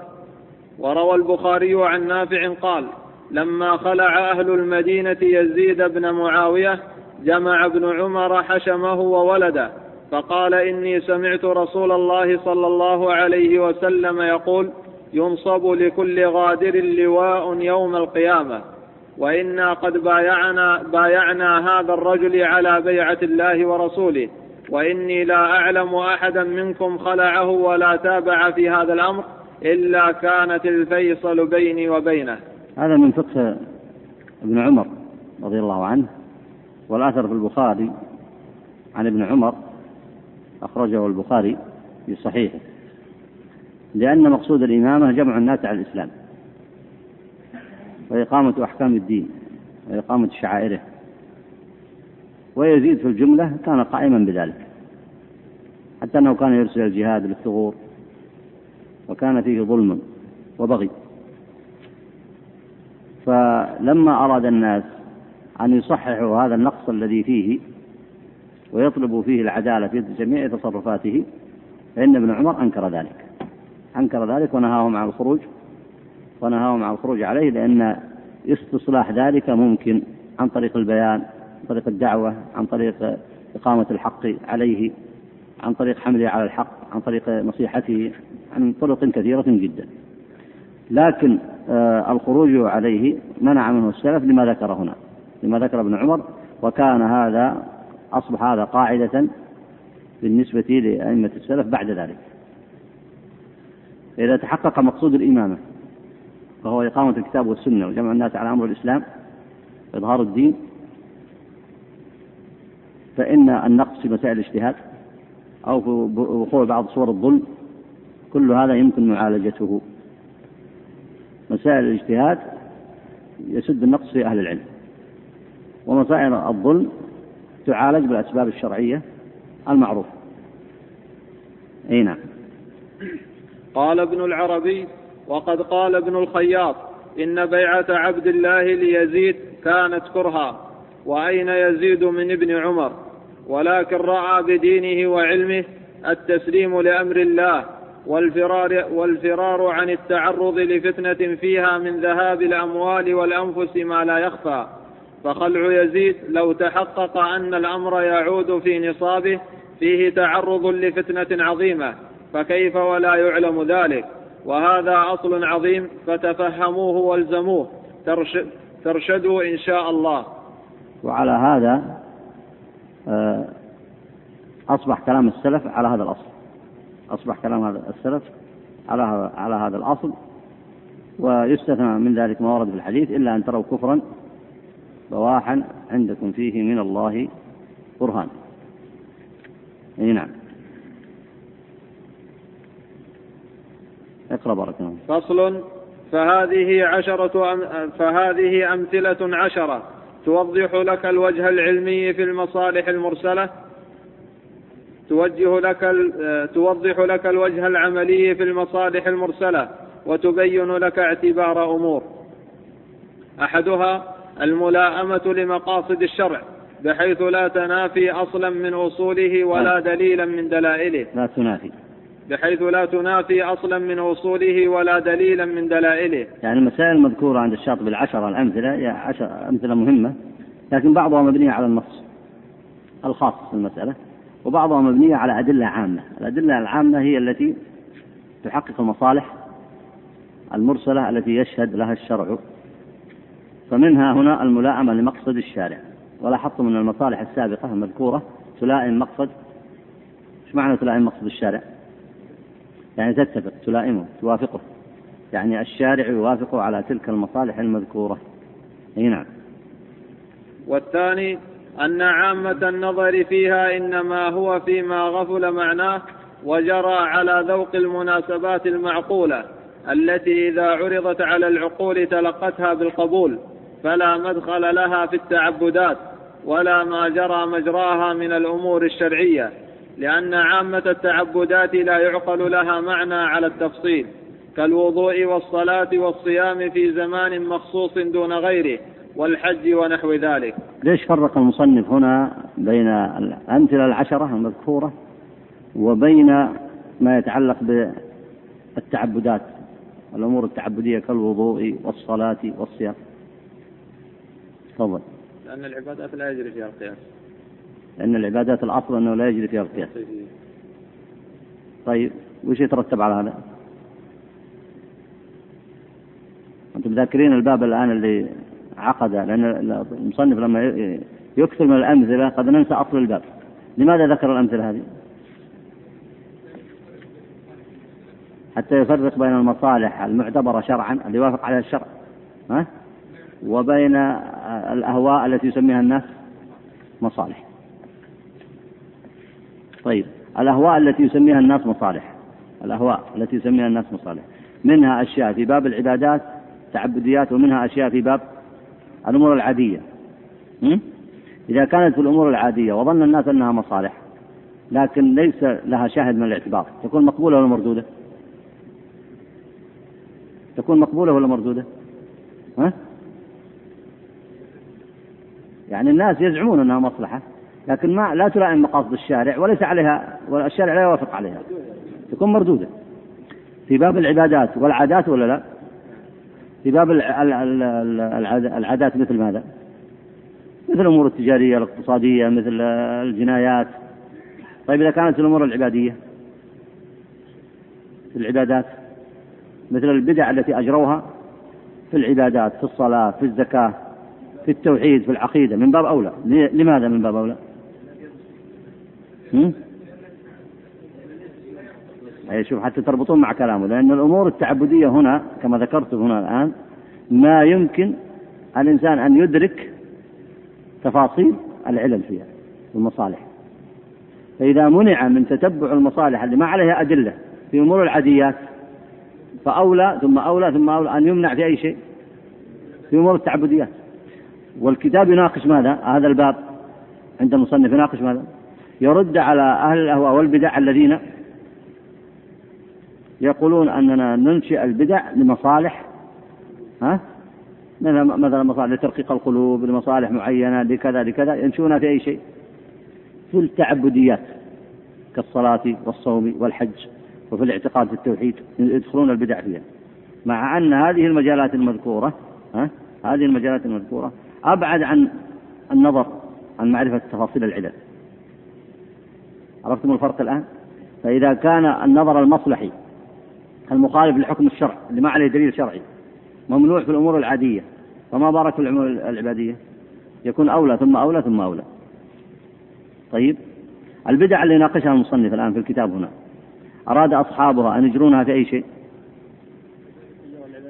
وروى البخاري عن نافع قال لما خلع أهل المدينة يزيد بن معاوية جمع ابن عمر حشمه وولده فقال إني سمعت رسول الله صلى الله عليه وسلم يقول ينصب لكل غادر لواء يوم القيامة. وإنا قد بايعنا, بايعنا هذا الرجل على بيعة الله ورسوله. وإني لا أعلم أحدا منكم خلعه ولا تابع في هذا الأمر إلا كانت الفيصل بيني وبينه. هذا من فقه ابن عمر رضي الله عنه والأثر في البخاري عن ابن عمر أخرجه البخاري في صحيحه. لأن مقصود الإمامة جمع الناس على الإسلام. وإقامة أحكام الدين وإقامة شعائره. ويزيد في الجملة كان قائما بذلك. حتى أنه كان يرسل الجهاد للثغور وكان فيه ظلم وبغي. فلما أراد الناس أن يصححوا هذا النقص الذي فيه ويطلبوا فيه العدالة في جميع تصرفاته فإن ابن عمر أنكر ذلك. أنكر ذلك ونهاهم عن الخروج ونهاهم عن الخروج عليه لأن استصلاح ذلك ممكن عن طريق البيان عن طريق الدعوة عن طريق إقامة الحق عليه عن طريق حمله على الحق عن طريق نصيحته عن طرق كثيرة جدا. لكن آه الخروج عليه منع منه السلف لما ذكر هنا لما ذكر ابن عمر وكان هذا أصبح هذا قاعدة بالنسبة لأئمة السلف بعد ذلك. إذا تحقق مقصود الإمامة وهو إقامة الكتاب والسنة وجمع الناس على أمر الإسلام إظهار الدين فإن النقص في مسائل الاجتهاد أو في وقوع بعض صور الظلم كل هذا يمكن معالجته. مسائل الاجتهاد يسد النقص في أهل العلم ومسائل الظلم تعالج بالأسباب الشرعية المعروفة. أي نعم. قال ابن العربي وقد قال ابن الخياط إن بيعة عبد الله ليزيد كانت كرها وأين يزيد من ابن عمر؟ ولكن رأى بدينه وعلمه التسليم لأمر الله والفرار, والفرار عن التعرض لفتنة فيها من ذهاب الأموال والأنفس ما لا يخفى. فخلع يزيد لو تحقق أن الأمر يعود في نصابه فيه تعرض لفتنة عظيمة. فكيف ولا يعلم ذلك؟ وهذا أصل عظيم فتفهموه والزموه. ترشد ترشدوا إن شاء الله. وعلى هذا آه، أصبح كلام السلف على هذا الأصل. أصبح كلام هذا السلف على على هذا الأصل. ويستثنى من ذلك ما ورد في الحديث إلا أن تروا كفرا بواحا عندكم فيه من الله برهان. أي نعم. اقرأ بارك الله فصل فهذه عشرة أم فهذه أمثلة عشرة توضح لك الوجه العلمي في المصالح المرسلة توجه لك توضح لك الوجه العملي في المصالح المرسلة وتبين لك اعتبار أمور. أحدها الملاءمة لمقاصد الشرع بحيث لا تنافي أصلا من أصوله ولا دليلا من دلائله. لا تنافي. بحيث لا تنافي أصلا من أصوله ولا دليلا من دلائله. يعني المسائل المذكورة عند الشاطبي العشرة الأمثلة هي عشر أمثلة مهمة لكن بعضها مبنية على النص الخاص في المسألة وبعضها مبنية على أدلة عامة. الأدلة العامة هي التي تحقق المصالح المرسلة التي يشهد لها الشرع. فمنها هنا الملائمة لمقصد الشارع. ولاحظت من المصالح السابقة المذكورة تلائم مقصد إيش معنى تلائم مقصد الشارع؟ يعني تتفق تلائمه توافقه. يعني الشارع يوافقه على تلك المصالح المذكورة. أي نعم. والثاني أن عامة النظر فيها إنما هو فيما غفل معناه وجرى على ذوق المناسبات المعقولة التي إذا عرضت على العقول تلقتها بالقبول فلا مدخل لها في التعبدات ولا ما جرى مجراها من الأمور الشرعية. لأن عامة التعبدات لا يعقل لها معنى على التفصيل كالوضوء والصلاة والصيام في زمان مخصوص دون غيره والحج ونحو ذلك. ليش فرق المصنف هنا بين الأمثلة العشرة المذكورة وبين ما يتعلق بالتعبدات الأمور التعبدية كالوضوء والصلاة والصيام؟ تفضل. لأن العبادات لا يجري فيها القياس. لأن العبادات الأصل أنه لا يجري فيها القياس طيب وش يترتب على هذا؟ أنتم ذاكرين الباب الآن اللي عقد لأن المصنف لما يكثر من الأمثلة قد ننسى أصل الباب لماذا ذكر الأمثلة هذه؟ حتى يفرق بين المصالح المعتبرة شرعا اللي يوافق عليها الشرع ها؟ وبين الأهواء التي يسميها الناس مصالح طيب الأهواء التي يسميها الناس مصالح الأهواء التي يسميها الناس مصالح منها أشياء في باب العبادات تعبديات ومنها أشياء في باب الأمور العادية إذا كانت في الأمور العادية وظن الناس أنها مصالح لكن ليس لها شاهد من الاعتبار تكون مقبولة ولا مردودة؟ تكون مقبولة ولا مردودة؟ ها؟ يعني الناس يزعمون أنها مصلحة لكن ما لا تلائم مقاصد الشارع وليس عليها والشارع لا يوافق عليها. تكون مردودة. في باب العبادات والعادات ولا لا؟ في باب العادات مثل ماذا؟ مثل الأمور التجارية الاقتصادية مثل الجنايات. طيب إذا كانت الأمور العبادية في العبادات مثل البدع التي أجروها في العبادات في الصلاة في الزكاة في التوحيد في العقيدة من باب أولى. لماذا من باب أولى؟ أي شوف حتى تربطون مع كلامه لأن الأمور التعبدية هنا كما ذكرت هنا الآن ما يمكن الإنسان أن يدرك تفاصيل العلل فيها والمصالح فإذا منع من تتبع المصالح اللي ما عليها أدلة في أمور العاديات فأولى ثم أولى ثم أولى أن يمنع في أي شيء في أمور التعبديات والكتاب يناقش ماذا؟ هذا الباب عند المصنف يناقش ماذا؟ يرد على أهل الأهواء والبدع الذين يقولون أننا ننشئ البدع لمصالح ها؟ مثلا مصالح لترقيق القلوب لمصالح معينة لكذا لكذا ينشونها في أي شيء في التعبديات كالصلاة والصوم والحج وفي الاعتقاد في التوحيد يدخلون البدع فيها مع أن هذه المجالات المذكورة ها؟ هذه المجالات المذكورة أبعد عن النظر عن معرفة تفاصيل العلل عرفتم الفرق الآن؟ فإذا كان النظر المصلحي المخالف لحكم الشرع اللي ما عليه دليل شرعي ممنوع في الأمور العادية فما بارك في الأمور العبادية؟ يكون أولى ثم أولى ثم أولى. طيب؟ البدع اللي يناقشها المصنف الآن في الكتاب هنا أراد أصحابها أن يجرونها في أي شيء؟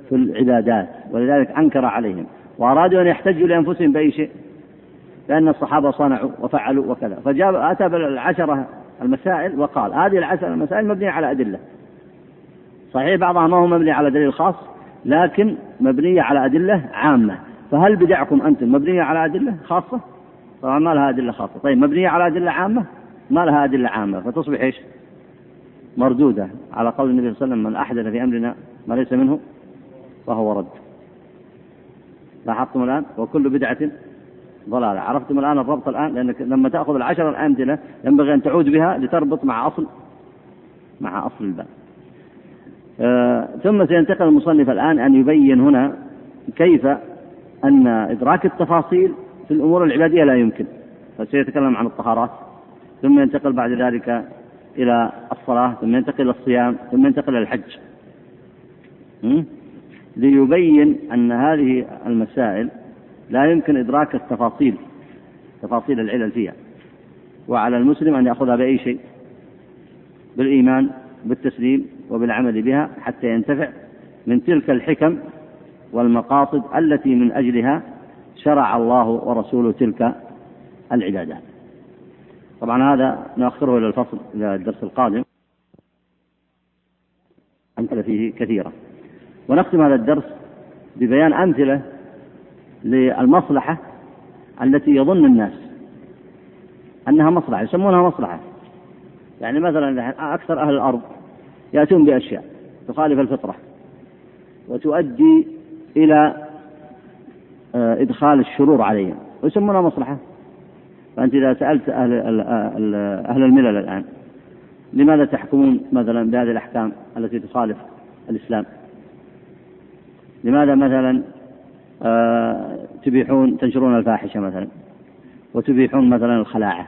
في العبادات ولذلك أنكر عليهم وأرادوا أن يحتجوا لأنفسهم بأي شيء؟ لأن الصحابة صنعوا وفعلوا وكذا. فجاب أتى بالعشرة المسائل وقال. هذه العشرة المسائل مبنية على أدلة. صحيح بعضها ما هو مبني على دليل خاص لكن مبنية على أدلة عامة. فهل بدعكم أنتم مبنية على أدلة خاصة؟ طبعا ما لها أدلة خاصة. طيب مبنية على أدلة عامة؟ ما لها أدلة عامة. فتصبح إيش؟ مردودة. على قول النبي صلى الله عليه وسلم من أحدث في أمرنا ما ليس منه فهو رد. لاحظتم الآن؟ وكل بدعة ضلالة. عرفتم الآن الربط الآن؟ لأنك لما تأخذ العشر الأمثلة ينبغي أن تعود بها لتربط مع أصل مع أصل الباب. آه ثم سينتقل المصنف الآن أن يبين هنا كيف أن إدراك التفاصيل في الأمور العبادية لا يمكن. فسيتكلم عن الطهارات ثم ينتقل بعد ذلك إلى الصلاة ثم ينتقل إلى الصيام ثم ينتقل إلى الحج. ليبين أن هذه المسائل لا يمكن إدراك التفاصيل تفاصيل العلل فيها. وعلى المسلم أن يأخذها بأي شيء بالإيمان بالتسليم وبالعمل بها حتى ينتفع من تلك الحكم والمقاصد التي من أجلها شرع الله ورسوله تلك العبادات. طبعا هذا نأخره إلى الفصل إلى الدرس القادم. أمثلة فيه كثيرة. ونختم هذا الدرس ببيان أمثلة للمصلحة التي يظن الناس أنها مصلحة يسمونها مصلحة. يعني مثلا أكثر أهل الأرض يأتون بأشياء تخالف الفطرة وتؤدي إلى آه، إدخال الشرور عليهم ويسمونها مصلحة. فأنت إذا سألت أهل, أهل الملل الآن لماذا تحكمون مثلا بهذه الأحكام التي تخالف الإسلام؟ لماذا مثلا تبيحون تنشرون الفاحشة مثلا وتبيحون مثلا الخلاعة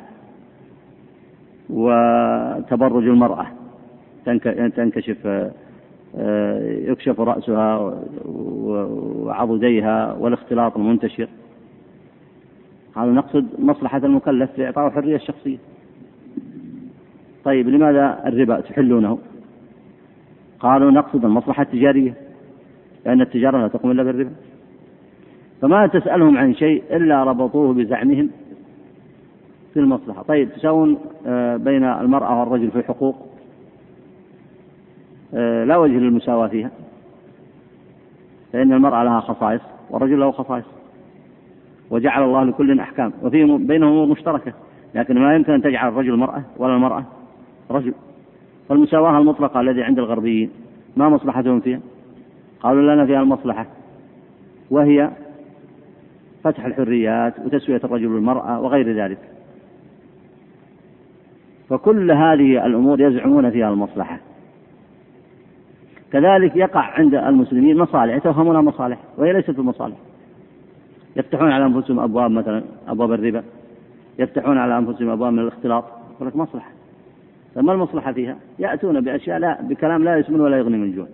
وتبرج المرأة تنكشف آه، يكشف رأسها وعضديها والاختلاط المنتشر. هذا نقصد مصلحة المكلف في إعطاء الحرية الشخصية. طيب لماذا الربا تحلونه؟ قالوا نقصد المصلحة التجارية لأن التجارة لا تقوم إلا بالربا. فما تسألهم عن شيء إلا ربطوه بزعمهم في المصلحة. طيب تساوون آه، بين المرأة والرجل في الحقوق آه، لا وجه للمساواة فيها فإن المرأة لها خصائص والرجل له خصائص وجعل الله لكل أحكام وفي بينهم أمور مشتركة لكن ما يمكن أن تجعل الرجل مرأة ولا المرأة رجل. فالمساواة المطلقة الذي عند الغربيين ما مصلحتهم فيها؟ قالوا لنا فيها المصلحة وهي فتح الحريات وتسوية الرجل والمرأة وغير ذلك. فكل هذه الأمور يزعمون فيها المصلحة. كذلك يقع عند المسلمين مصالح يتوهمونها مصالح وهي ليست بمصالح. يفتحون على أنفسهم أبواب مثلا أبواب الربا يفتحون على أنفسهم أبواب من الاختلاط يقول لك مصلحة. فما المصلحة فيها؟ يأتون بأشياء لا بكلام لا يسمن ولا يغني من جوع.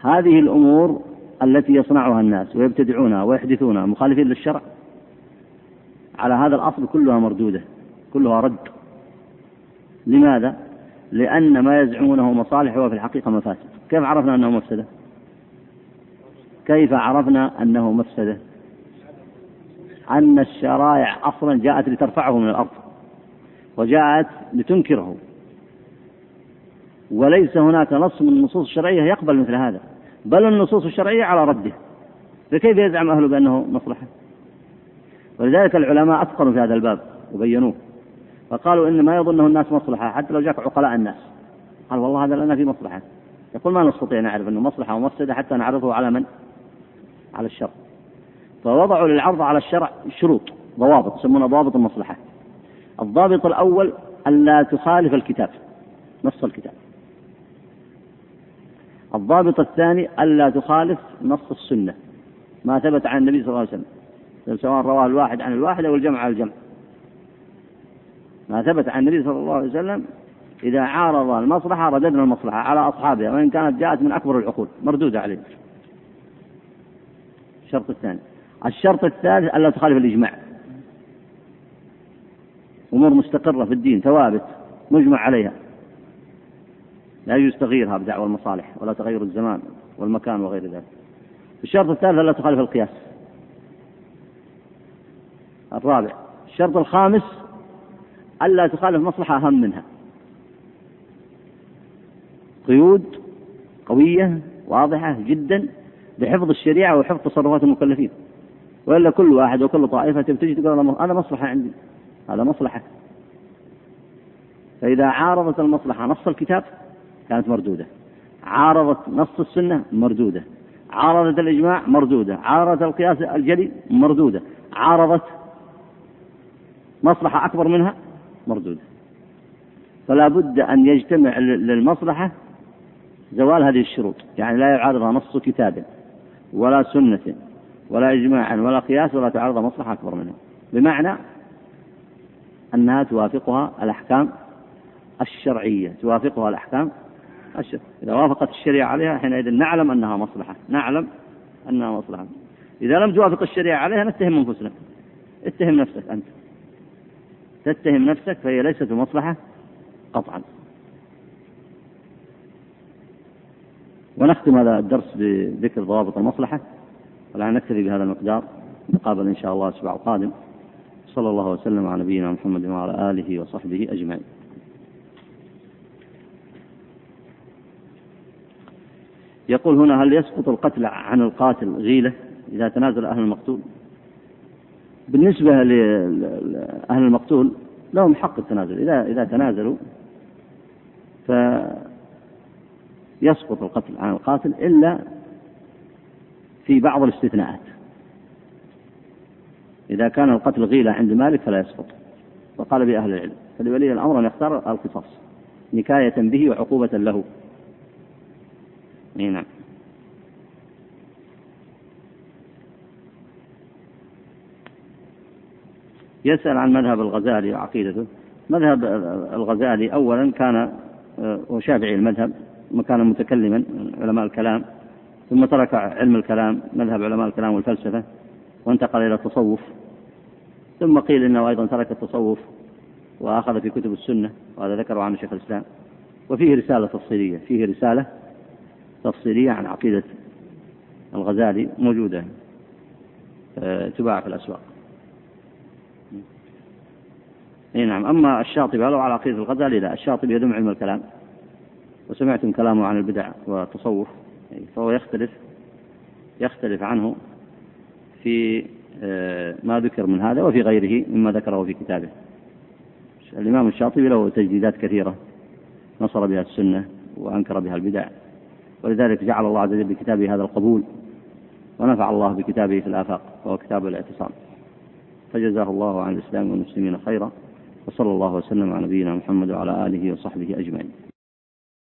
هذه الأمور التي يصنعها الناس ويبتدعونها ويحدثونها مخالفين للشرع على هذا الأصل كلها مردودة كلها رد لماذا؟ لأن ما يزعمونه مصالح هو في الحقيقة مفاسد كيف عرفنا أنه مفسدة؟ كيف عرفنا أنه مفسدة؟ أن الشرائع أصلا جاءت لترفعه من الأرض وجاءت لتنكره وليس هناك نص من النصوص الشرعية يقبل مثل هذا بل النصوص الشرعية على رده فكيف يزعم أهله بأنه مصلحة؟ ولذلك العلماء أتقنوا في هذا الباب وبينوه. فقالوا إن ما يظنه الناس مصلحة حتى لو جاك عقلاء الناس. قال والله هذا لنا في مصلحة. يقول ما نستطيع نعرف أنه مصلحة ومفسدة حتى نعرضه على من؟ على الشرع. فوضعوا للعرض على الشرع شروط ضوابط يسمونها ضوابط المصلحة. الضابط الأول ألا تخالف الكتاب نص الكتاب. الضابط الثاني ألا تخالف نص السنة ما ثبت عن النبي صلى الله عليه وسلم. سواء رواه الواحد عن الواحد أو الجمع عن الجمع. ما ثبت عن النبي صلى الله عليه وسلم إذا عارض المصلحة رددنا المصلحة على أصحابها وإن كانت جاءت من أكبر العقول مردودة عليهم الشرط الثاني. الشرط الثالث ألا تخالف الإجماع. أمور مستقرة في الدين ثوابت مجمع عليها. لا يجوز تغييرها بدعوى المصالح ولا تغير الزمان والمكان وغير ذلك. الشرط الثالث ألا تخالف القياس. الرابع الشرط الخامس ألا تخالف مصلحة أهم منها. قيود قوية واضحة جدا بحفظ الشريعة وحفظ تصرفات المكلفين. وإلا كل واحد وكل طائفة تجي تقول أنا مصلحة عندي. هذا مصلحة. فإذا عارضت المصلحة نص الكتاب كانت مردودة. عارضت نص السنة مردودة. عارضت الإجماع مردودة. عارضت القياس الجلي مردودة. عارضت مصلحة أكبر منها مردودة. فلا بد أن يجتمع للمصلحة زوال هذه الشروط. يعني لا يعارضها نص كتاب ولا سنة ولا إجماع ولا قياس ولا تعارض مصلحة أكبر منها. بمعنى أنها توافقها الأحكام الشرعية. توافقها الأحكام إذا وافقت الشريعة عليها حينئذ نعلم أنها مصلحة. نعلم أنها مصلحة. إذا لم توافق الشريعة عليها نتهم أنفسنا. اتهم نفسك أنت. تتهم نفسك فهي ليست بمصلحة قطعا. ونختم هذا الدرس بذكر ضوابط المصلحة. ولعل نكتفي بهذا المقدار. نقابل إن شاء الله الأسبوع القادم. صلى الله وسلم على نبينا محمد وعلى آله وصحبه أجمعين. يقول هنا هل يسقط القتل عن القاتل غيلة إذا تنازل أهل المقتول؟ بالنسبة لأهل المقتول لهم حق التنازل إذا إذا تنازلوا فيسقط القتل عن القاتل إلا في بعض الاستثناءات. إذا كان القتل غيلة عند مالك فلا يسقط. وقال به أهل العلم فلولي الأمر أن يختار القصاص نكاية به وعقوبة له. نعم. يسأل عن مذهب الغزالي وعقيدته مذهب الغزالي أولا كان هو شافعي المذهب كان متكلما علماء الكلام ثم ترك علم الكلام مذهب علماء الكلام والفلسفة وانتقل إلى التصوف. ثم قيل إنه أيضا ترك التصوف وأخذ في كتب السنة وهذا ذكره عن شيخ الإسلام. وفيه رسالة تفصيلية فيه رسالة تفصيلية عن عقيدة الغزالي موجودة آه، تباع في الأسواق. إي نعم أما الشاطبي هل على عقيدة الغزالي؟ لا الشاطبي يدم علم الكلام وسمعتم كلامه عن البدع والتصوف فهو يختلف يختلف عنه في آه، ما ذكر من هذا وفي غيره مما ذكره في كتابه. الإمام الشاطبي له تجديدات كثيرة نصر بها السنة وأنكر بها البدع. ولذلك جعل الله عز وجل بكتابه هذا القبول ونفع الله بكتابه في الآفاق وهو كتاب الاعتصام. فجزاه الله عن الإسلام والمسلمين خيرا وصلى الله وسلم على نبينا محمد وعلى آله وصحبه أجمعين.